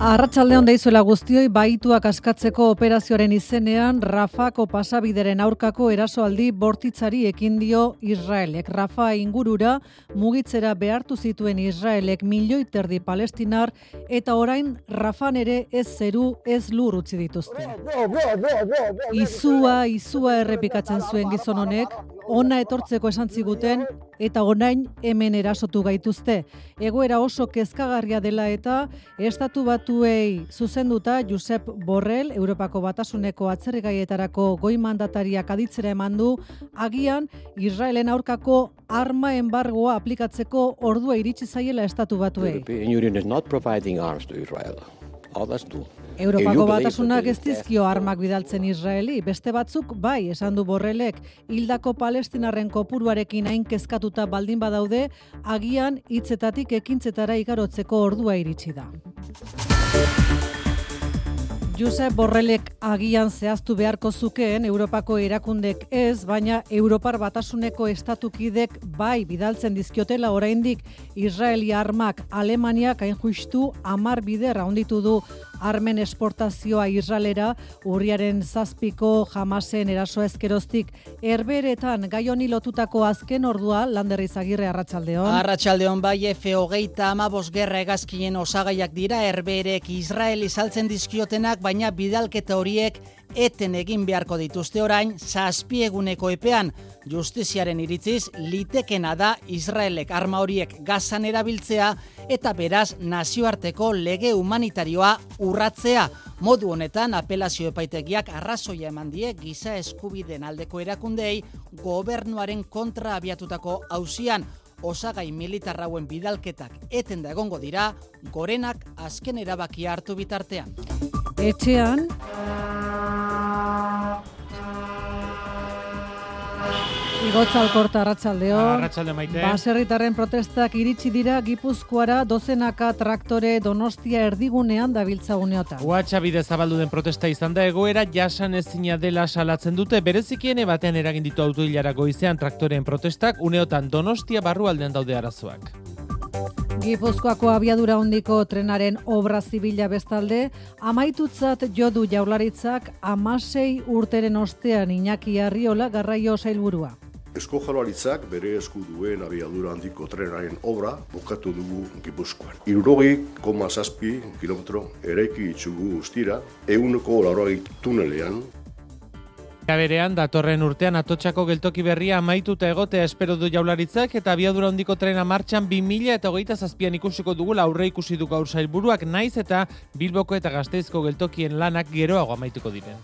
Arratsalde on deizuela guztioi baituak askatzeko operazioaren izenean Rafako pasabideren aurkako erasoaldi bortitzari ekin dio Israelek. Rafa ingurura mugitzera behartu zituen Israelek milioi terdi palestinar eta orain Rafan ere ez zeru ez lur utzi dituzte. Izua, izua errepikatzen zuen gizon honek, ona etortzeko esan ziguten eta orain hemen erasotu gaituzte. Egoera oso kezkagarria dela eta estatu batuei zuzenduta Josep Borrell, Europako Batasuneko atzerrigaietarako goi mandatariak aditzera eman du, agian Israelen aurkako arma embargoa aplikatzeko ordua iritsi zaiela estatu batuei. Europako batasunak ez dizkio armak bidaltzen Israeli, beste batzuk bai, esan du borrelek, hildako palestinarren kopuruarekin hain kezkatuta baldin badaude, agian hitzetatik ekintzetara igarotzeko ordua iritsi da. Josep Borrelek agian zehaztu beharko zukeen Europako erakundek ez, baina Europar batasuneko estatukidek bai bidaltzen dizkiotela oraindik. Israeli armak Alemaniak hain justu amar bider handitu du armen esportazioa Israelera urriaren zazpiko jamasen eraso ezkeroztik erberetan gai honi lotutako azken ordua landerri zagirre arratsaldeon. Arratsaldeon bai F hogeita amabos gerra egazkinen osagaiak dira erberek Israeli saltzen dizkiotenak baina bidalketa horiek eten egin beharko dituzte orain zazpieguneko epean. Justiziaren iritziz, litekena da Israelek arma horiek gazan erabiltzea eta beraz nazioarteko lege humanitarioa urratzea. Modu honetan, apelazio epaitegiak arrazoia eman die giza eskubiden aldeko erakundei gobernuaren kontra abiatutako hausian osagai militarrauen bidalketak eten da egongo dira, gorenak azken erabakia hartu bitartean. Etxean, Igotza alkorta arratsaldeo. Arratsalde maite. Baserritarren protestak iritsi dira Gipuzkoara dozenaka traktore Donostia erdigunean dabiltza uneota. WhatsApp bide zabaldu den protesta izan da egoera jasan ezina dela salatzen dute berezikiene batean eragin ditu autoilara goizean traktoreen protestak uneotan Donostia barrualdean daude arazoak. Gipuzkoako abiadura hondiko trenaren obra zibila bestalde, amaitutzat jodu jaularitzak amasei urteren ostean Iñaki Arriola garraio sailburua. Esko jaularitzak bere esku duen abiadura handiko trenaren obra bukatu dugu Gipuzkoan. Irurogei koma zazpi kilometro eraiki itxugu guztira, eguneko laurogeik tunelean, Berean, datorren urtean atotxako geltoki berria amaituta egotea espero du jaularitzak eta abiadura hondiko trena martxan 2000 eta hogeita zazpian ikusiko dugula aurre ikusi du gaur sailburuak naiz eta Bilboko eta Gasteizko geltokien lanak geroago amaituko diren.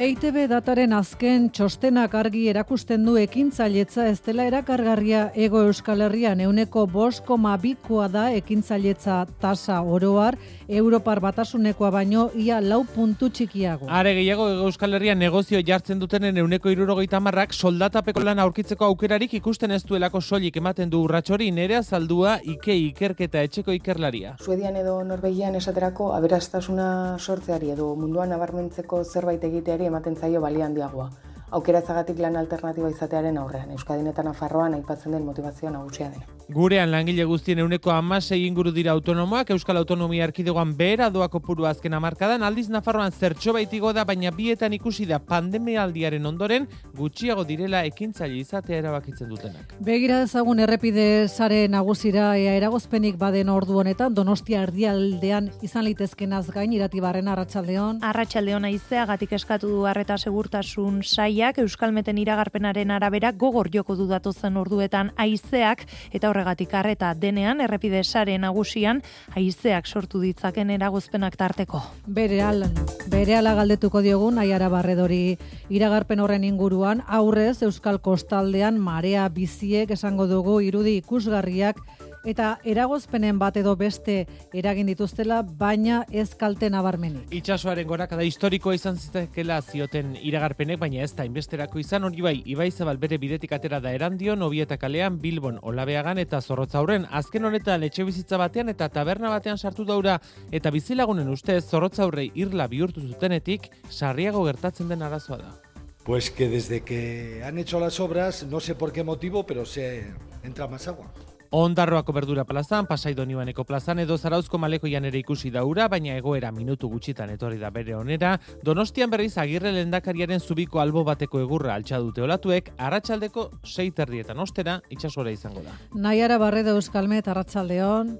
EITB dataren azken txostenak argi erakusten du ekintzailetza ez dela erakargarria ego Euskal Herrian euneko bost koma bikoa da ekintzailetza tasa oroar, Europar batasunekoa baino ia lau puntu txikiago. Are gehiago Ego Euskal Herrian negozio jartzen dutenen euneko irurogeita marrak soldatapeko lan aurkitzeko aukerarik ikusten ez duelako soilik ematen du urratxori nerea zaldua ike ikerketa etxeko ikerlaria. Suedian edo Norvegian esaterako aberastasuna sortzeari edo munduan nabarmentzeko zerbait egiteari ematen zaio balia handiagoa. Aukerazagatik lan alternatiba izatearen aurrean, Euskadin eta Nafarroan aipatzen den motivazioa nagusia dena. Gurean langile guztien euneko amasei inguru dira autonomoak, Euskal Autonomia Erkidegoan behera doa kopuru azken amarkadan, aldiz Nafarroan zertxo baitigo da, baina bietan ikusi da pandemialdiaren ondoren gutxiago direla ekintzaile izatea erabakitzen dutenak. Begira ezagun errepide sare nagusira ea eragozpenik baden ordu honetan, Donostia erdialdean izan litezkenaz gain iratibarren arratsaldeon. Arratsaldeon aizeagatik eskatu du harreta segurtasun saiak Euskalmeten iragarpenaren arabera gogor joko du datozen orduetan haizeak eta horregatik harreta denean errepide sare nagusian haizeak sortu ditzaken eragozpenak tarteko. Bere alan, bere ala galdetuko diogun aiara barredori iragarpen horren inguruan, aurrez Euskal Kostaldean marea biziek esango dugu irudi ikusgarriak eta eragozpenen bat edo beste eragin dituztela, baina ez kalte nabarmenik. Itxasoaren gorakada historikoa izan zitekela zioten iragarpenek, baina ez da inbesterako izan hori bai, Ibai Zabal bere bidetik atera da erandio, nobieta kalean, Bilbon, Olabeagan eta Zorrotzaurren, azken honetan etxe bizitza batean eta taberna batean sartu daura, eta bizilagunen ustez Zorrotzaurrei irla bihurtu zutenetik, sarriago gertatzen den arazoa da. Pues que desde que han hecho las obras, no sé por qué motivo, pero se entra más agua. Ondarroako berdura plazan, pasai donibaneko plazan edo zarauzko malekoian ere ikusi daura, baina egoera minutu gutxitan etorri da bere onera, donostian berriz agirre lendakariaren zubiko albo bateko egurra altxa dute olatuek, arratsaldeko sei terdietan ostera itxasora izango da. Naiara Barredo Euskalmet, arratsaldeon.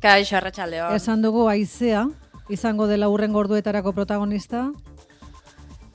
Kaixo, arratsaldeon. Esan dugu aizea, izango dela urren gorduetarako protagonista.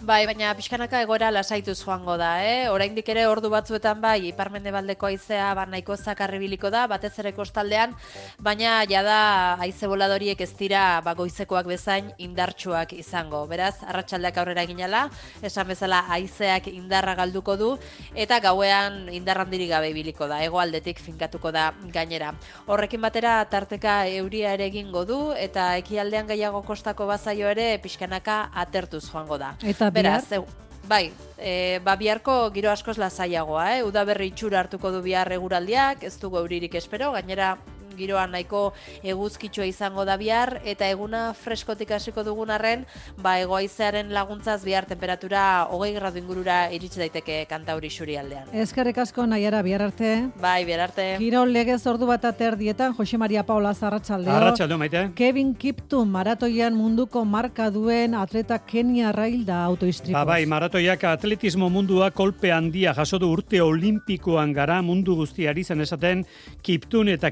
Bai, baina pixkanaka egoera lasaituz joango da, eh? Oraindik ere ordu batzuetan bai, iparmendebaldeko haizea ba nahiko zakarribiliko da, batez ere kostaldean, baina jada haize boladoriek ez dira ba goizekoak bezain indartsuak izango. Beraz, arratsaldeak aurrera eginala, esan bezala haizeak indarra galduko du eta gauean indar handirik gabe ibiliko da. Hegoaldetik finkatuko da gainera. Horrekin batera tarteka euria ere egingo du eta ekialdean gehiago kostako bazaio ere pixkanaka atertuz joango da. Eta Beraz, e, bai, e, ba biharko giro askoz lasaiagoa, eh? Udaberri itxura hartuko du bihar eguraldiak, ez dugu euririk espero, gainera giroa nahiko eguzkitsua izango da bihar eta eguna freskotik hasiko dugun arren, ba egoaizearen laguntzaz bihar temperatura 20 gradu ingurura iritsi daiteke kantauri aldean. Eskerrik asko Naiara bihar arte. Bai, bihar arte. Kirol legez ordu bat ater dietan Jose Maria Paula Zarratsaldeo. Arratsaldeo maite. Kevin Kiptum maratoian munduko marka duen atleta Kenia Rail da autoistripuz. Ba, bai, maratoiak atletismo mundua kolpe handia jaso du urte olimpikoan gara mundu guztiari zen esaten Kiptun eta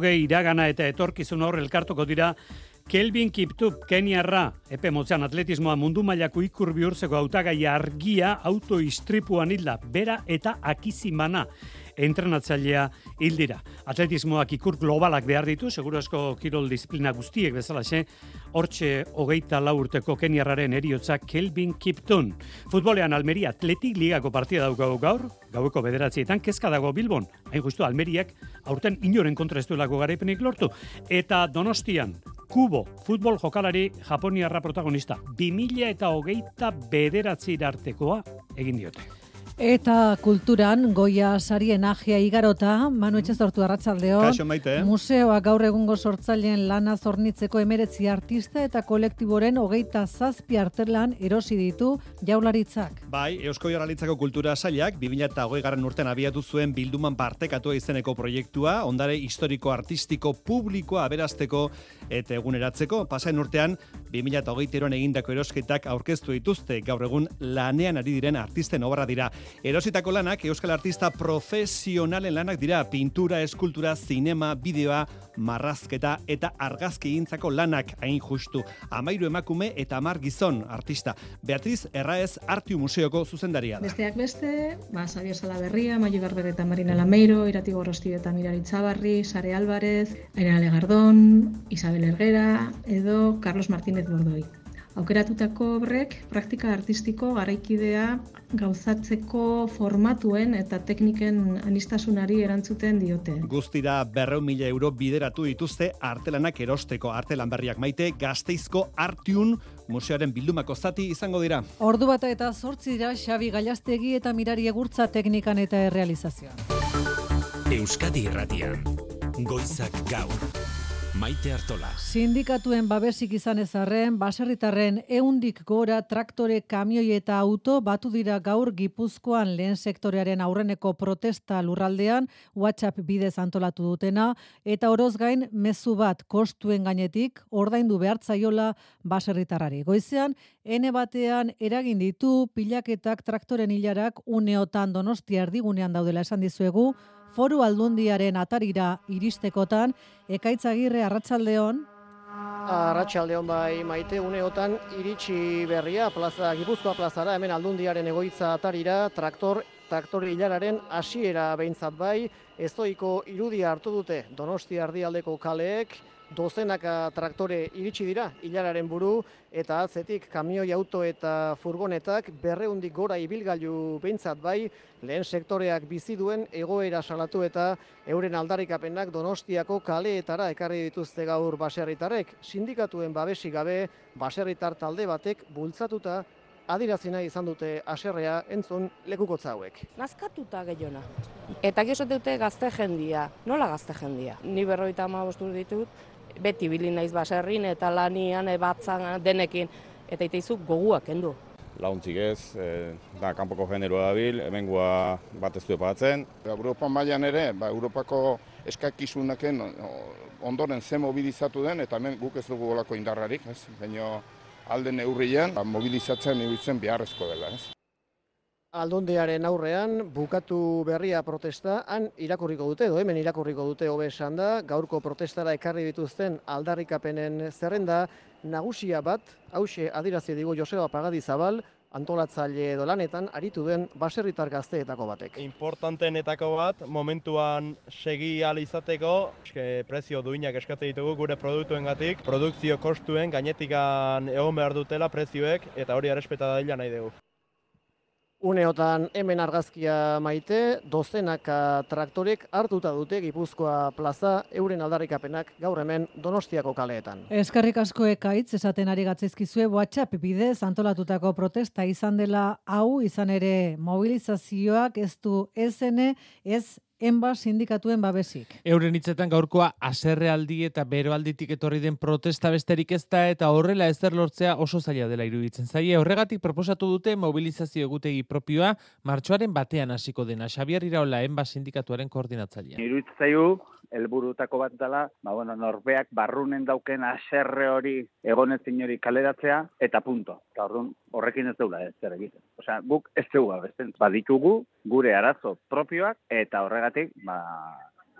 Kipchoge iragana eta etorkizun hor elkartuko dira Kelvin Kiptup, Keniarra, epe motzean atletismoa mundu mailako ikur bihurtzeko autagai argia autoistripuan hilda, bera eta akizimana entrenatzailea hildira. Atletismoak ikur globalak behar ditu, seguro esko kirol disiplina guztiek bezala xe, hortxe hogeita laurteko keniarraren eriotza Kelvin Kipton. Futbolean Almeria atletik ligako partida daukagu gaur, gaueko bederatzietan, kezka dago Bilbon, hain justu Almeriak, aurten inoren kontra ez duelako garaipenik lortu. Eta Donostian, Kubo, futbol jokalari Japoniarra protagonista, 2000 eta hogeita bederatzi artekoa egin diote. Eta kulturan, goia sarien agia igarota, Manu Etxezortu arratsaldeon. Kaixo maite. Museoa gaur egungo sortzaileen lana zornitzeko emeretzi artista eta kolektiboren hogeita zazpi arterlan erosi ditu jaularitzak. Bai, Eusko Jarralitzako kultura sailak, 2008 garren urten abiatu zuen bilduman partekatua izeneko proiektua, ondare historiko artistiko publikoa aberasteko eta eguneratzeko. Pasain urtean, 2008 eroan egindako erosketak aurkeztu dituzte gaur egun lanean ari diren artisten obra dira. Erositako lanak euskal artista profesionalen lanak dira pintura, eskultura, zinema, bideoa, marrazketa eta argazki gintzako lanak hain justu. Amairu emakume eta amar gizon artista. Beatriz Erraez Artiu Museoko zuzendaria da. Besteak beste, ba, Xavier Salaberria, Maio Berber eta Marina Lameiro, Irati Gorrosti eta Mirari Txabarri, Sare Álvarez, Aina Legardón, Isabel Ergera, edo Carlos Martínez Bordoi. Aukeratutako obrek praktika artistiko garaikidea gauzatzeko formatuen eta tekniken anistasunari erantzuten diote. Guztira berreun mila euro bideratu dituzte artelanak erosteko artelan berriak maite gazteizko artiun museoaren bildumako zati izango dira. Ordu bata eta zortzi dira Xabi Gailastegi eta Mirari Egurtza teknikan eta errealizazioa. Euskadi Irratian, Goizak Gaur. Maite Artola. Sindikatuen babesik izan ezarren, baserritarren eundik gora traktore, kamioi eta auto batu dira gaur gipuzkoan lehen sektorearen aurreneko protesta lurraldean, WhatsApp bidez antolatu dutena, eta oroz gain mezu bat kostuen gainetik, ordaindu behartzaiola baserritarrari. Goizean, ene batean eragin ditu pilaketak traktoren hilarak uneotan donostia erdigunean daudela esan dizuegu, foru aldundiaren atarira iristekotan, ekaitzagirre arratsaldeon Arratxaldeon bai maite uneotan iritsi berria plaza, Gipuzkoa plazara hemen aldundiaren egoitza atarira traktor traktor hilararen hasiera behintzat bai, ezoiko irudia hartu dute Donosti ardialdeko kaleek, dozenaka traktore iritsi dira hilararen buru eta atzetik kamioi auto eta furgonetak berreundik gora ibilgailu behintzat bai lehen sektoreak bizi duen egoera salatu eta euren aldarikapenak donostiako kaleetara ekarri dituzte gaur baserritarek sindikatuen babesi gabe baserritar talde batek bultzatuta adirazina izan dute aserrea entzun lekukotza hauek. Nazkatuta gehiona. Eta gizot dute gazte jendia. Nola gazte jendia? Ni berroita ama ditut, beti bilin naiz baserrin eta lanian ebatzan denekin eta iteizu goguak kendu. launtzik ez, e, da, kanpoko generoa dabil, hemengua bat ez du epatzen. Europa mailan ere, ba, Europako eskakizunaken ondoren ze mobilizatu den, eta hemen guk ez dugu olako indarrarik, ez? Baina alde neurrian, ba, mobilizatzen ibiltzen beharrezko dela, ez? Aldundiaren aurrean, bukatu berria protesta, han irakurriko dute, edo hemen irakurriko dute hobe esan da, gaurko protestara ekarri dituzten aldarrikapenen zerrenda, nagusia bat, hause adirazi digu Joseba Pagadizabal, antolatzaile edo lanetan aritu den baserritar gazteetako batek. Importantenetako bat, momentuan segi izateko, eske prezio duinak eskatzen ditugu gure produktuengatik, produkzio kostuen gainetikan egon behar dutela prezioek eta hori arrespeta daila nahi dugu. Uneotan hemen argazkia maite, dozenaka traktorek hartuta dute Gipuzkoa plaza euren aldarrikapenak gaur hemen Donostiako kaleetan. Eskarrik asko ekaitz esaten ari gatzizkizue WhatsApp bidez antolatutako protesta izan dela hau izan ere mobilizazioak ez du esene ez enba sindikatuen babesik. Euren hitzetan gaurkoa aserrealdi eta beroalditik etorri den protesta besterik ez da eta horrela ezer lortzea oso zaila dela iruditzen zaie. Horregatik proposatu dute mobilizazio egutegi propioa martxoaren batean hasiko dena. Xabier Iraola enba sindikatuaren koordinatzailea. Iruditzen zaigu helburutako bat dela, ba, bueno, norbeak barrunen dauken aserre hori egonezin hori kaleratzea, eta punto. Eta orduan, horrekin ez deula ez zer egiten. Osea, guk ez zeugua, besten, baditugu gure arazo propioak, eta horregatik, ba,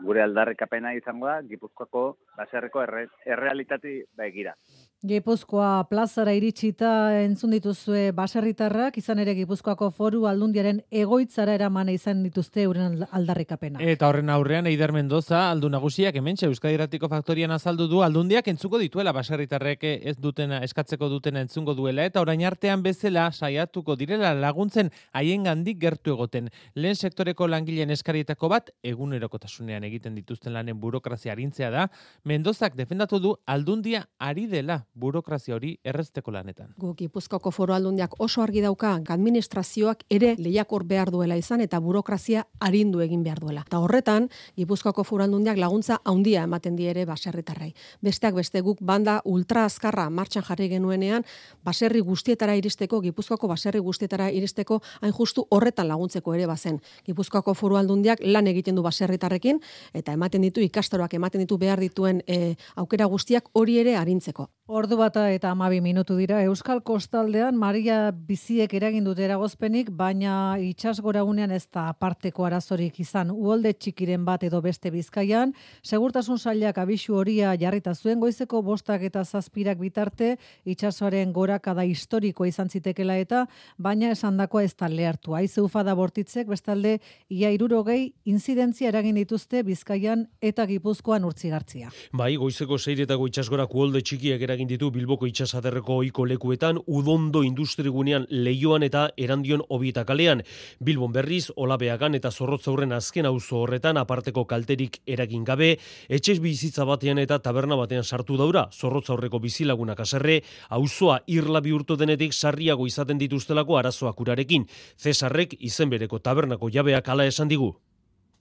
gure aldarrikapena izango da, Gipuzkoako baserreko erre, errealitati begira. Gipuzkoa plazara iritsita entzun dituzue baserritarrak, izan ere Gipuzkoako foru aldundiaren egoitzara eramana izan dituzte euren aldarrikapena. Eta horren aurrean Eider Mendoza, aldu nagusiak hementxe Euskadi Ratiko Faktorian azaldu du, aldundiak entzuko dituela baserritarrek ez dutena, eskatzeko dutena entzungo duela, eta orain artean bezala saiatuko direla laguntzen haien gandik gertu egoten. Lehen sektoreko langileen eskarietako bat, egunerokotasunean egiten dituzten lanen burokrazia arintzea da, Mendozak defendatu du aldundia ari dela burokrazia hori errezteko lanetan. Gu Gipuzkoako Foru Aldundiak oso argi dauka administrazioak ere lehiakor behar duela izan eta burokrazia arindu egin behar duela. Eta horretan Gipuzkoako Foru Aldundiak laguntza handia ematen die ere baserritarrei. Besteak beste guk banda ultra azkarra martxan jarri genuenean baserri guztietara iristeko Gipuzkoako baserri guztietara iristeko hain justu horretan laguntzeko ere bazen. Gipuzkoako Foru Aldundiak lan egiten du baserritarrekin eta ematen ditu ikastaroak ematen ditu behar dituen e, aukera guztiak hori ere arintzeko. Ordu bata eta amabi minutu dira, Euskal Kostaldean Maria Biziek eragin dute eragozpenik, baina itxas goragunean ez da aparteko arazorik izan uolde txikiren bat edo beste bizkaian, segurtasun sailak abisu horia jarrita zuen goizeko bostak eta zazpirak bitarte, itxasoaren gorakada historiko izan zitekela eta, baina esandakoa ez da lehartu. Aize ufada bortitzek, bestalde, ia irurogei inzidentzia eragin dituzte bizkaian eta gipuzkoan urtzigartzia. Bai, goizeko zeiretako itxasgorako uolde txikiak eragin ditu Bilboko itxasaderreko ohiko lekuetan, udondo industrigunean leioan eta erandion obieta kalean. Bilbon berriz, olabeagan eta zorrotzaurren azken auzo horretan aparteko kalterik eragin gabe, etxez bizitza batean eta taberna batean sartu daura, zorrotzaurreko bizilagunak aserre, auzoa irla bihurtu denetik sarriago izaten dituztelako arazoak urarekin. Cesarrek izen bereko tabernako jabeak ala esan digu.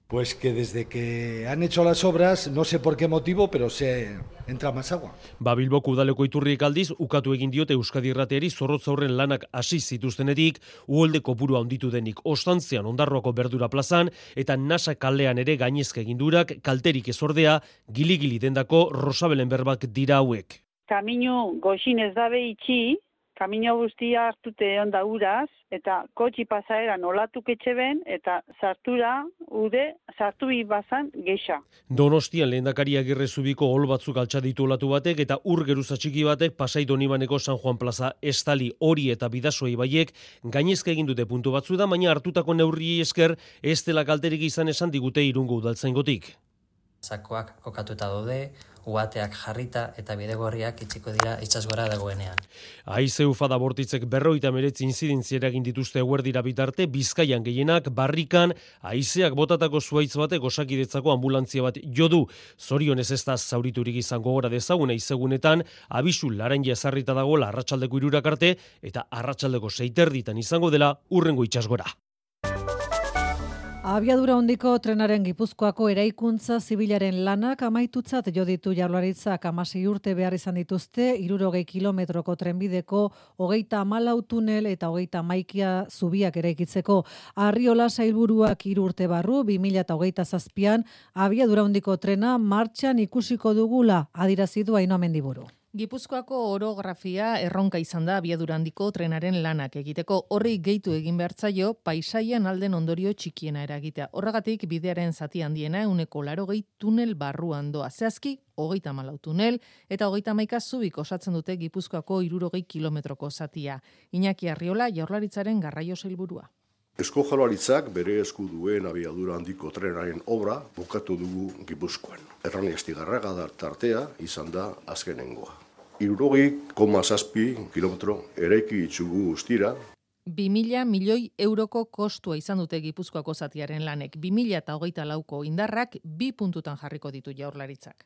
Pues que desde que han hecho las obras, no sé por qué motivo, pero se entra más agua. Ba Bilboko udaleko iturriek aldiz, ukatu egin diote Euskadi Irrateari zorrotzaurren lanak hasi zituztenetik, uholde kopuru handitu denik ostantzean ondarroako berdura plazan, eta nasa kalean ere gainezke egindurak kalterik ezordea, gili-gili dendako Rosabelen berbak dira hauek. Kamino goxin ez dabe itxi, kamino guztia hartute onda uraz, eta kotxi pasaeran olatu ketxeben, eta sartura ude, sartu bazan geixa. Donostian lehendakari agirre zubiko hol batzuk altxa ditu olatu batek, eta ur geruza txiki batek pasai donibaneko San Juan Plaza estali hori eta bidasoi baiek gainezka egin dute puntu batzu da, baina hartutako neurri esker ez dela kalterik izan esan digute irungo udaltzen gotik. Zakoak kokatuta daude, uateak jarrita eta bidegorriak itxiko dira itsasgora dagoenean. Aize ufada bortitzek berroita meretzi inzidentziera egin dituzte dira bitarte, bizkaian gehienak, barrikan, aizeak botatako zuaitz batek osakidetzako ambulantzia bat jodu. Zorion ez da zauriturik izango gora dezaguna izegunetan, abisu laren jazarrita dago arratsaldeko irurak arte, eta arratsaldeko seiterditan izango dela urrengo itsasgora. Abiadura hondiko trenaren gipuzkoako eraikuntza zibilaren lanak amaitutzat jo ditu jaularitzak amasi urte behar izan dituzte, irurogei kilometroko trenbideko, hogeita malau tunel eta hogeita maikia zubiak eraikitzeko. Arriola sailburuak hiru urte barru, 2000 eta hogeita zazpian, abiadura hondiko trena martxan ikusiko dugula, adirazidu haino amendiburu. Gipuzkoako orografia erronka izan da abiadurandiko trenaren lanak egiteko horri gehitu egin behartzaio paisaian alden ondorio txikiena eragitea. Horregatik bidearen zati handiena uneko laro gehi tunel barruan doa. Zehazki, hogeita malau tunel eta hogeita maika zubik osatzen dute Gipuzkoako irurogei kilometroko zatia. Iñaki Arriola jaurlaritzaren garraio zailburua. Esko jaurlaritzak bere esku duen abiadura handiko trenaren obra bukatu dugu Gipuzkoan. Errani estigarraga da tartea izan da azkenengoa. Irurogei koma zazpi kilometro eraiki itxugu ustira. 2000 milioi euroko kostua izan dute Gipuzkoako zatiaren lanek. 2000 eta hogeita lauko indarrak bi puntutan jarriko ditu jaurlaritzak.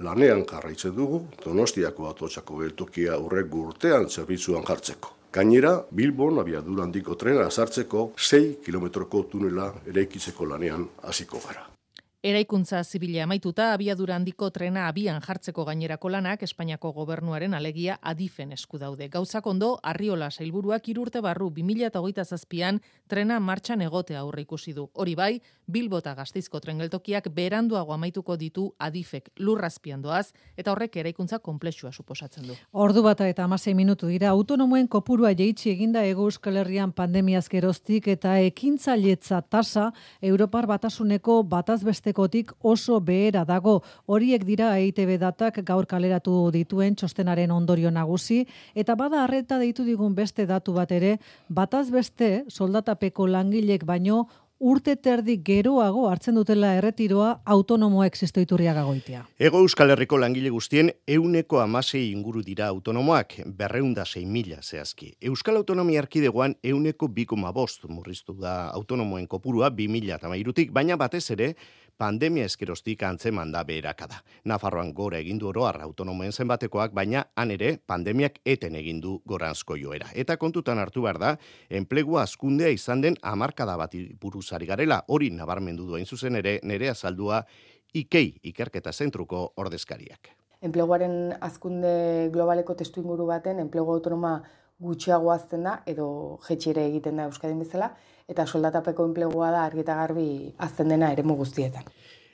Lanean jarraitzen dugu, Donostiako atotxako geltokia urrek urtean zerbitzuan jartzeko. Gainera, Bilbon abiadura handiko trena azartzeko 6 kilometroko tunela eraikitzeko lanean hasiko gara. Eraikuntza zibila amaituta abiadura handiko trena abian jartzeko gainerako lanak Espainiako gobernuaren alegia adifen esku daude. Gauzak ondo, Arriola sailburuak irurte barru 2008 zazpian trena martxan egote aurre ikusi du. Hori bai, Bilbota gaztizko trengeltokiak beranduago amaituko ditu adifek lurrazpian doaz, eta horrek eraikuntza komplexua suposatzen du. Ordu bata eta amasei minutu dira, autonomoen kopurua jeitsi eginda ego euskal herrian pandemiaz geroztik eta ekintzailetza tasa Europar batasuneko batazbesteko Kotik oso behera dago. Horiek dira EITB datak gaur kaleratu dituen txostenaren ondorio nagusi eta bada harreta deitu digun beste datu bat ere, bataz beste soldatapeko langilek baino urte terdi geroago hartzen dutela erretiroa autonomoa existoiturria gagoitia. Ego Euskal Herriko langile guztien euneko amasei inguru dira autonomoak, berreunda sei mila zehazki. Euskal Autonomia Arkidegoan euneko bikoma bost murriztu da autonomoen kopurua bi mila tamairutik, baina batez ere pandemia eskerostik antzeman da beherakada. Nafarroan gora egindu oroar autonomoen zenbatekoak, baina han ere pandemiak eten egindu goranzko joera. Eta kontutan hartu behar da, enplegua askundea izan den amarkada bat buruzari garela, hori nabarmendu duen zuzen ere, nerea saldua ikei ikerketa zentruko ordezkariak. Enpleguaren azkunde globaleko testu inguru baten, enplegu autonoma gutxiago azten da, edo jetxere egiten da Euskadin bezala, eta soldatapeko enplegua da argi eta garbi azten dena eremu guztietan.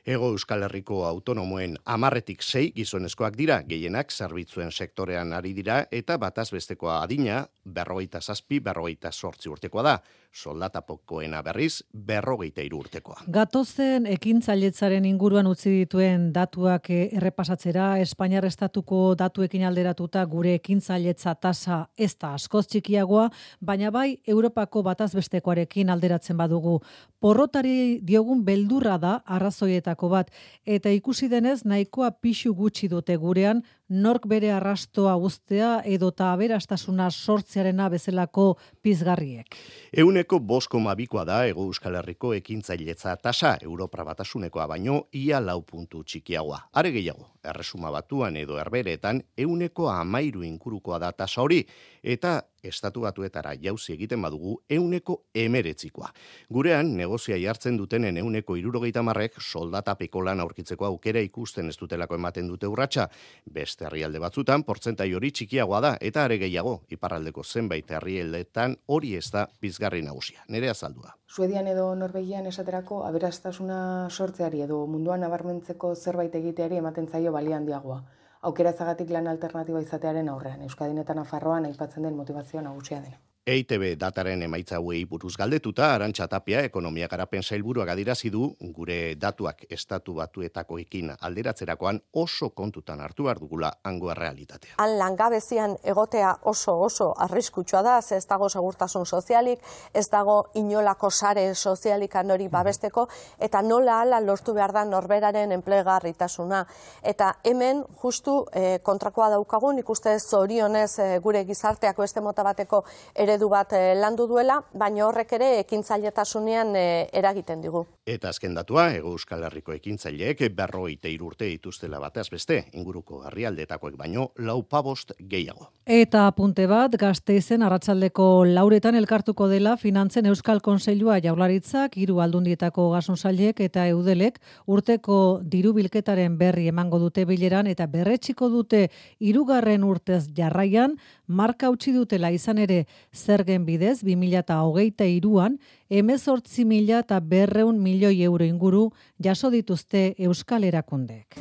Ego Euskal Herriko autonomoen amarretik sei gizonezkoak dira, gehienak zerbitzuen sektorean ari dira, eta bataz bestekoa adina, berrogeita zazpi, berrogeita sortzi urtekoa da soldatapokoena berriz berrogeita urtekoa. Gatozen ekintzailetzaren inguruan utzi dituen datuak eh, errepasatzera, Espainiar estatuko datuekin alderatuta gure ekintzailetza tasa ez da askoz txikiagoa, baina bai Europako batazbestekoarekin alderatzen badugu. Porrotari diogun beldurra da arrazoietako bat, eta ikusi denez nahikoa pixu gutxi dute gurean nork bere arrastoa guztea edota aberastasuna sortzearena bezalako pizgarriek. Euneko bosko mabikoa da Ego Euskal Herriko ekintzailetza tasa Europa batasunekoa baino ia lau puntu txikiagoa. Are gehiago, erresuma batuan edo herberetan euneko amairu inkurukoa da tasa hori eta estatu batuetara jauzi egiten badugu euneko emeretzikoa. Gurean, negozia jartzen dutenen euneko irurogeita marrek soldatapeko lan aurkitzeko aukera ikusten ez dutelako ematen dute urratsa. Beste herrialde batzutan, portzentai hori txikiagoa da eta are gehiago, iparraldeko zenbait herrialdetan hori ez da bizgarri nagusia. Nere azaldua. Suedian edo Norvegian esaterako aberastasuna sortzeari edo munduan nabarmentzeko zerbait egiteari ematen zaio balian diagoa aukera zagatik lan alternatiba izatearen aurrean. Euskadin eta Nafarroan aipatzen den motivazioa nagusia dena. EITB dataren emaitza hauei buruz galdetuta, Arantxa Tapia, ekonomia garapen sailburuak adirazi du, gure datuak estatu batuetakoekin alderatzerakoan oso kontutan hartu behar dugula hango realitatea. Han langabezian egotea oso oso arriskutsua da, ez dago segurtasun sozialik, ez dago inolako sare sozialik hori babesteko, eta nola ala lortu behar da norberaren enplegarritasuna. Eta hemen, justu eh, kontrakoa daukagun, ikuste zorionez eh, gure gizarteako este mota bateko ere eredu bat e, landu duela, baina horrek ere ekintzailetasunnean e, eragiten digu. Eta azken datua, Ego Euskal Herriko ekintzaileek berroite irurte dituztela batez beste, inguruko harrialdetakoek baino laupabost gehiago. Eta apunte bat, gazteizen arratsaldeko lauretan elkartuko dela finantzen Euskal Konseilua jaularitzak, hiru aldundietako gasunsailek eta eudelek urteko diru bilketaren berri emango dute bileran eta berretxiko dute hirugarren urtez jarraian, marka utzi dutela izan ere zergen bidez 2023 iruan, emezortzi mila eta berreun milioi euro inguru jaso dituzte Euskal Erakundek.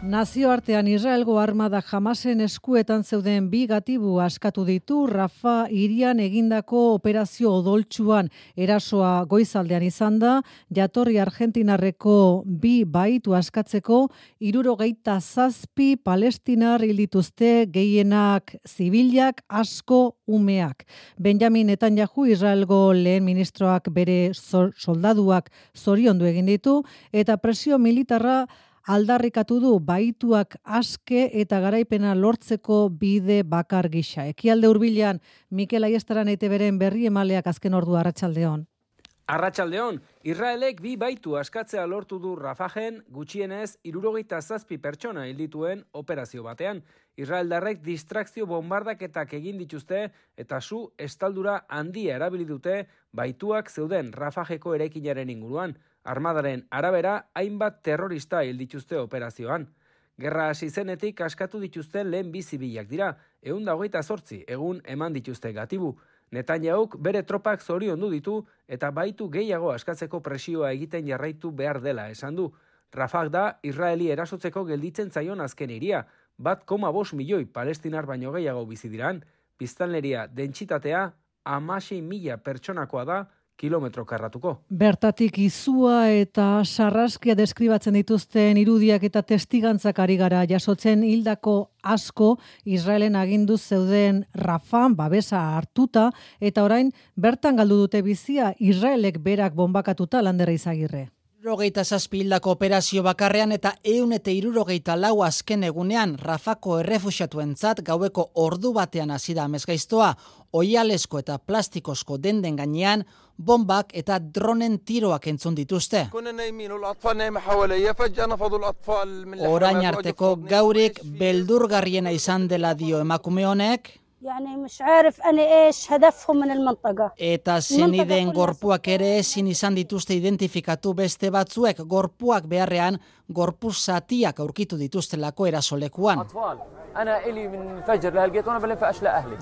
Nazioartean Israelgo armada jamasen eskuetan zeuden bi gatibu askatu ditu Rafa irian egindako operazio odoltsuan erasoa goizaldean izan da, jatorri argentinarreko bi baitu askatzeko, iruro geita zazpi palestinar hildituzte gehienak zibilak asko umeak. Benjamin Netanyahu Israelgo lehen ministroak bere soldaduak zoriondu egin ditu, eta presio militarra aldarrikatu du baituak aske eta garaipena lortzeko bide bakar gisa. Ekialde hurbilean Mikel Aiestaran ete beren berri emaleak azken ordu arratsaldeon. Arratsaldeon, Israelek bi baitu askatzea lortu du Rafajen gutxienez irurogeita zazpi pertsona hildituen operazio batean. Israeldarrek distrakzio bombardaketak egin dituzte eta su estaldura handia erabili dute baituak zeuden Rafajeko erekinaren inguruan. Armadaren arabera hainbat terrorista hil dituzte operazioan. Gerra hasi zenetik askatu dituzten lehen bizibilak dira, egun hogeita sortzi, egun eman dituzte gatibu. Netanyauk bere tropak zorion du ditu eta baitu gehiago askatzeko presioa egiten jarraitu behar dela esan du. Rafak da Israeli erasotzeko gelditzen zaion azken iria, bat koma bos milioi palestinar baino gehiago bizidiran, biztanleria dentsitatea amasei mila pertsonakoa da, kilometro karratuko. Bertatik izua eta sarraskia deskribatzen dituzten irudiak eta testigantzak ari gara jasotzen hildako asko Israelen agindu zeuden Rafan babesa hartuta eta orain bertan galdu dute bizia Israelek berak bombakatuta landera izagirre. Irurogeita zazpildako operazio bakarrean eta eunete irurogeita lau azken egunean Rafako errefusiatuen zat gaueko ordu batean azida amezgaiztoa, oialesko eta plastikosko denden gainean, bombak eta dronen tiroak entzun dituzte. Orain arteko gaurek beldurgarriena izan dela dio emakume honek, يعني مش عارف انا ايش هدفهم من المنطقه eta zeniden gorpuak ere ezin izan dituzte identifikatu beste batzuek gorpuak beharrean gorpu zatiak aurkitu dituztelako erasolekuan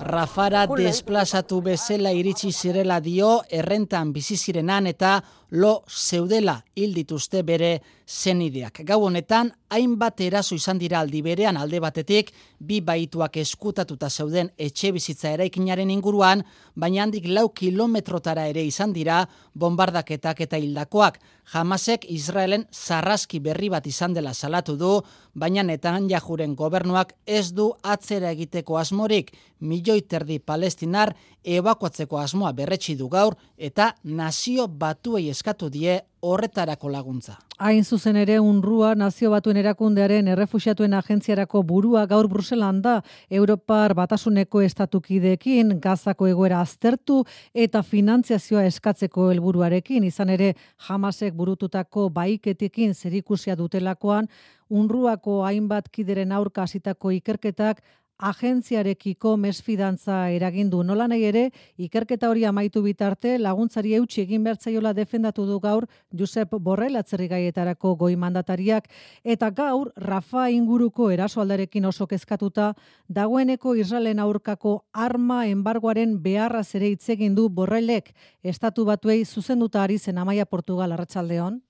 Rafara desplazatu bezala iritsi zirela dio errentan bizi zirenan eta lo zeudela hil dituzte bere zenideak. Gau honetan, hainbat eraso izan dira aldi berean alde batetik, bi baituak eskutatuta zeuden etxe bizitza eraikinaren inguruan, baina handik lau kilometrotara ere izan dira bombardaketak eta hildakoak. Jamasek Israelen zarraski berri bat izan dela salatu du, baina netan jajuren gobernuak ez du atzera egiteko asmorik, milioi terdi palestinar ebakuatzeko asmoa berretsi du gaur eta nazio batuei eskatu die horretarako laguntza. Hain zuzen ere unrua nazio batuen erakundearen errefusiatuen agentziarako burua gaur Bruselan da Europar batasuneko estatukideekin gazako egoera aztertu eta finantziazioa eskatzeko helburuarekin izan ere jamasek burututako baiketekin zerikusia dutelakoan unruako hainbat kideren aurka hasitako ikerketak agentziarekiko mesfidantza eragindu. Nola nahi ere, ikerketa hori amaitu bitarte, laguntzari eutxi egin bertzaiola defendatu du gaur Josep Borrell atzerri gaietarako goi mandatariak, eta gaur Rafa inguruko erasoaldarekin oso kezkatuta, dagoeneko Israelen aurkako arma embargoaren beharra zere itzegin du Borrellek, estatu batuei zuzenduta ari zen Amaia Portugal arratsaldeon.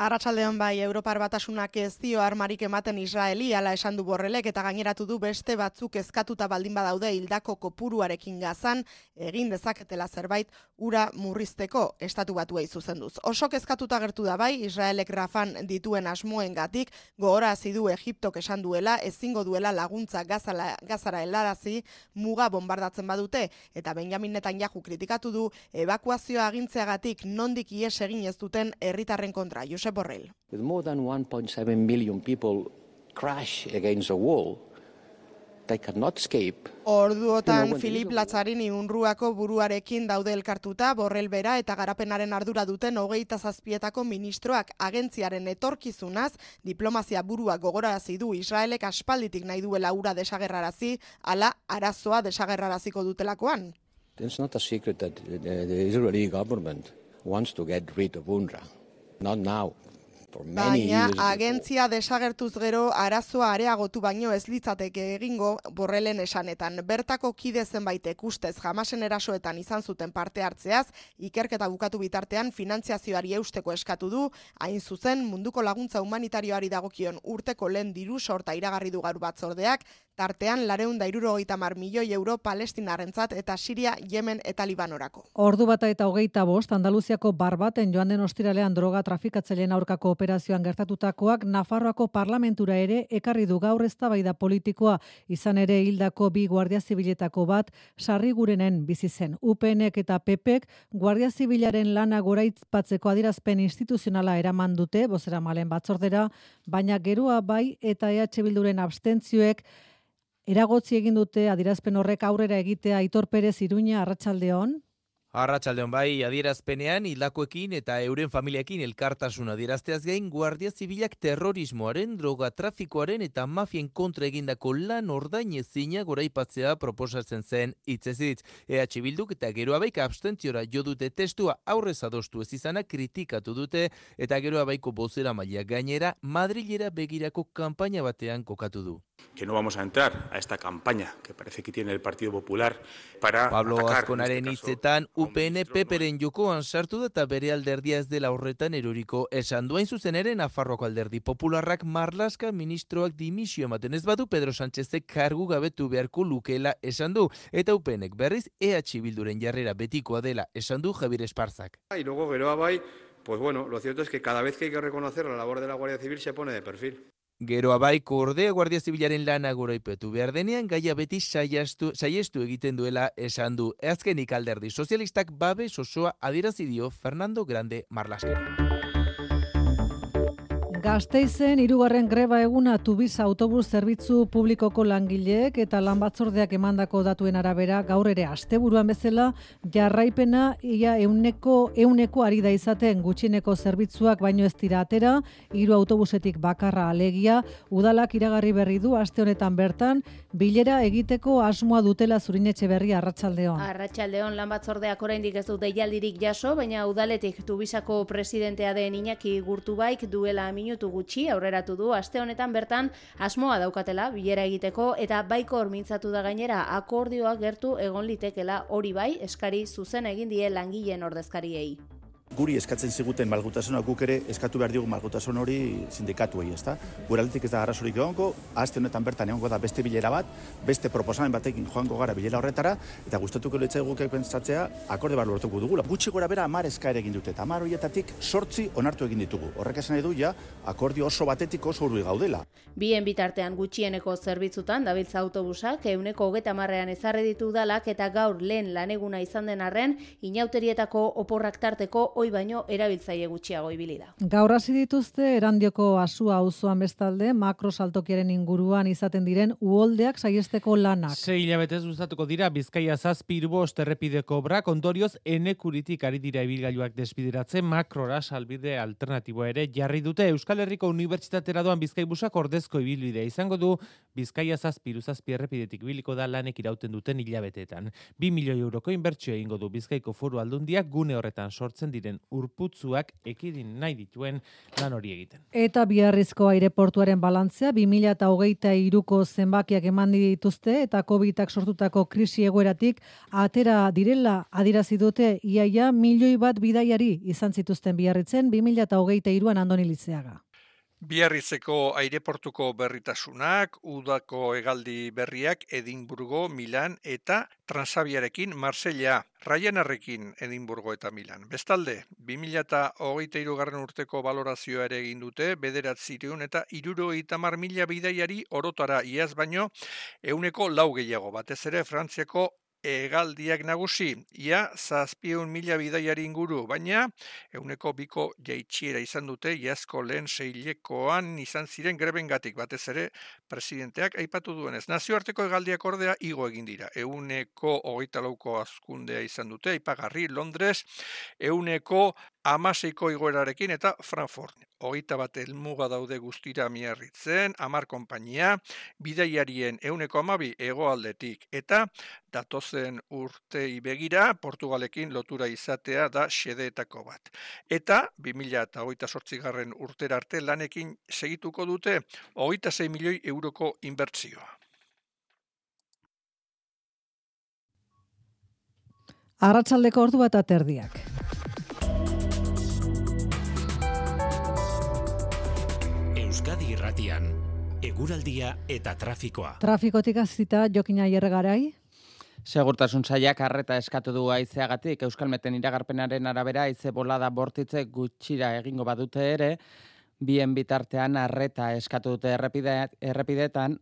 Arratsaldeon bai, Europar batasunak ez dio armarik ematen Israeli, ala esan du borrelek eta gaineratu du beste batzuk ezkatuta baldin badaude hildako kopuruarekin gazan, egin dezaketela zerbait ura murrizteko estatu batuei zuzenduz. Oso kezkatuta gertu da bai, Israelek rafan dituen asmoen gatik, gogora du Egiptok esan duela, ezingo duela laguntza gazala, gazara helarazi muga bombardatzen badute, eta Benjamin Netanyahu kritikatu du, evakuazioa agintzeagatik nondik ies egin ez duten herritarren kontra. Josep Borrell. With more than 1.7 million people crash against a wall, they cannot escape. Orduotan Filip Latzarini unruako buruarekin daude elkartuta, borrel bera eta garapenaren ardura duten hogeita zazpietako ministroak agentziaren etorkizunaz, diplomazia burua gogorarazi du Israelek aspalditik nahi duela ura desagerrarazi, ala arazoa desagerraraziko dutelakoan. It's not a secret that the Israeli government wants to get rid of UNRWA. Not now, Baina agentzia desagertuz gero arazoa areagotu baino ez litzateke egingo borrelen esanetan. Bertako kide zenbaitek ustez jamasen erasoetan izan zuten parte hartzeaz, ikerketa bukatu bitartean finantziazioari eusteko eskatu du, hain zuzen munduko laguntza humanitarioari dagokion urteko lehen diru sorta iragarri du gaur batzordeak, tartean lareun da irurogeita mar milioi euro palestinarrentzat eta Siria, Yemen eta Libanorako. Ordu bata eta hogeita bost, Andaluziako barbaten joan den ostiralean droga trafikatzaileen aurkako operazioan gertatutakoak Nafarroako parlamentura ere ekarri du gaur eztabaida politikoa izan ere hildako bi guardia zibiletako bat sarri gurenen bizi zen. UPNek eta PPek guardia zibilaren lana goraitpatzeko adirazpen instituzionala eraman dute bozera malen batzordera, baina geroa bai eta EH Bilduren abstentzioek Eragotzi egin dute adirazpen horrek aurrera egitea Aitor Perez Iruña Arratsaldeon. Arratsaldeon bai, adierazpenean hildakoekin eta euren familiakin elkartasun adierazteaz gain Guardia Zibilak terrorismoaren, droga trafikoaren eta mafien kontra egindako lan ordain ezina goraipatzea proposatzen zen itzezitz. EH Bilduk eta geroa baik abstentziora jo dute testua aurrez adostu ez izana kritikatu dute eta geroa baiko bozera maila gainera Madrilera begirako kanpaina batean kokatu du que no vamos a entrar a esta campaña que parece que tiene el Partido Popular para Pablo atacar, Azkonaren hitzetan UPN peperen jokoan sartu da eta bere alderdia ez dela horretan eroriko esan duain zuzen ere Nafarroko alderdi popularrak marlaska ministroak dimisio ematen ez badu Pedro Sánchezek kargu gabetu beharko lukela esan du eta UPNek berriz EH Bilduren jarrera betikoa dela esan du Javier Esparzak. Y luego Geroa bai, pues bueno, lo cierto es que cada vez que hay que reconocer la labor de la Guardia Civil se pone de perfil. Gero abaiko ordea Guardia Zibilaren lana goraipetu behar denean, gaia beti saiestu, saiestu egiten duela esan du. Azkenik alderdi sozialistak babe sosoa adirazidio Fernando Grande Marlaskeri. Gasteizen hirugarren greba eguna Tubiz autobus zerbitzu publikoko langileek eta lan batzordeak emandako datuen arabera gaur ere asteburuan bezala jarraipena ia euneko euneko ari da izaten gutxineko zerbitzuak baino ez dira atera hiru autobusetik bakarra alegia udalak iragarri berri du aste honetan bertan bilera egiteko asmoa dutela zurinetxe berri arratsaldeon. Arratsaldeon lan batzordeak oraindik ez du deialdirik jaso baina udaletik Tubizako presidentea den Iñaki Gurtubaik duela minutu gutxi aurreratu du. Aste honetan bertan asmoa daukatela bilera egiteko eta baiko hormintzatu da gainera akordioa gertu egon litekela hori bai eskari zuzen egin die langileen ordezkariei guri eskatzen ziguten malgutasuna guk ere eskatu behar diogu malgutasun hori sindikatuei, ezta? Gure aldetik ez da arazorik egongo, aste honetan bertan egongo da beste bilera bat, beste proposamen batekin joango gara bilera horretara, eta gustatuko letzai guk pentsatzea akorde bar lortuko dugula. Gutxi gora bera amar eskaer egin dute, eta amar horietatik sortzi onartu egin ditugu. Horrek esan edu ja, akordio oso batetik oso urbi gaudela. Bien bitartean gutxieneko zerbitzutan dabiltza autobusak euneko hogeta marrean ezarri ditu dalak eta gaur lehen laneguna izan den arren, inauterietako oporrak tarteko oi baino erabiltzaile gutxiago ibili da. Gaur hasi dituzte erandioko asua auzoan bestalde makro saltokiaren inguruan izaten diren uoldeak saiesteko lanak. Sei hilabetez gustatuko dira Bizkaia 7 irbost errepideko obrak ondorioz enekuritik ari dira ibilgailuak desbideratzen makrora salbide alternatiboa ere jarri dute Euskal Herriko Unibertsitatera doan Bizkaibusak ordezko ibilbidea izango du Bizkaia 7 iruzazpi errepidetik biliko da lanek irauten duten hilabetetan. 2 milioi euroko inbertsio egingo du Bizkaiko Foru Aldundiak gune horretan sortzen diren urputzuak ekidin nahi dituen lan hori egiten. Eta biharrizko aireportuaren balantzea 2008 iruko zenbakiak eman dituzte eta COVID-ak sortutako krisi egoeratik atera direla adirazi dute iaia milioi bat bidaiari izan zituzten biharritzen 2008 iruan andoni litzeaga. Biarritzeko aireportuko berritasunak, udako egaldi berriak Edinburgo, Milan eta Transabiarekin Marsella, Ryanarrekin Edinburgo eta Milan. Bestalde, 2008 garren urteko balorazioa ere egin dute, bederat zireun eta iruro itamar mila bidaiari orotara iaz baino, euneko lau gehiago, batez ere Frantziako egaldiak nagusi, ia zazpion mila bidaiari inguru, baina euneko biko jaitxiera izan dute iazko lehen seilekoan izan ziren grebengatik batez ere presidenteak aipatu duenez. Nazioarteko egaldiak ordea igo egin dira. Euneko hogeita lauko azkundea izan dute, aipagarri Londres, euneko amaseiko igoerarekin eta Frankfurt. Hogeita bat elmuga daude guztira miarritzen, amar konpainia, bidaiarien euneko amabi egoaldetik eta datozen urtei begira Portugalekin lotura izatea da xedeetako bat. Eta 2000 eta hogeita sortzigarren urtera arte lanekin segituko dute hogeita 6 milioi euroko inbertsioa. Arratsaldeko ordu bat aterdiak. Euskadi Irratian, eguraldia eta trafikoa. Trafikotik azita Jokina Ierregarai. Segurtasun saiak harreta eskatu du aizeagatik Euskalmeten iragarpenaren arabera aize bolada bortitze gutxira egingo badute ere, bien bitartean harreta eskatu dute errepideetan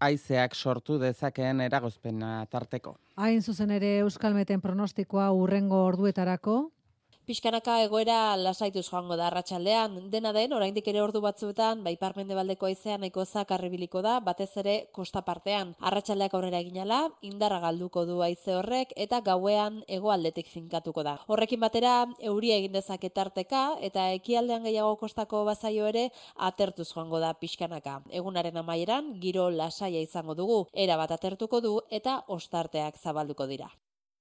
aizeak sortu dezakeen eragozpena tarteko. Hain zuzen ere Euskalmeten pronostikoa urrengo orduetarako, Piskanaka egoera lasaituz joango da arratsaldean. Dena den, oraindik ere ordu batzuetan, bai parmendebaldeko aizea nahiko zakarribiliko da, batez ere kosta partean. Arratsaldeak aurrera eginala, indarra galduko du haize horrek eta gauean hegoaldetik finkatuko da. Horrekin batera, euria egin dezake tarteka eta ekialdean gehiago kostako bazaio ere atertuz joango da pixkanaka. Egunaren amaieran, giro lasaia izango dugu, era bat atertuko du eta ostarteak zabalduko dira.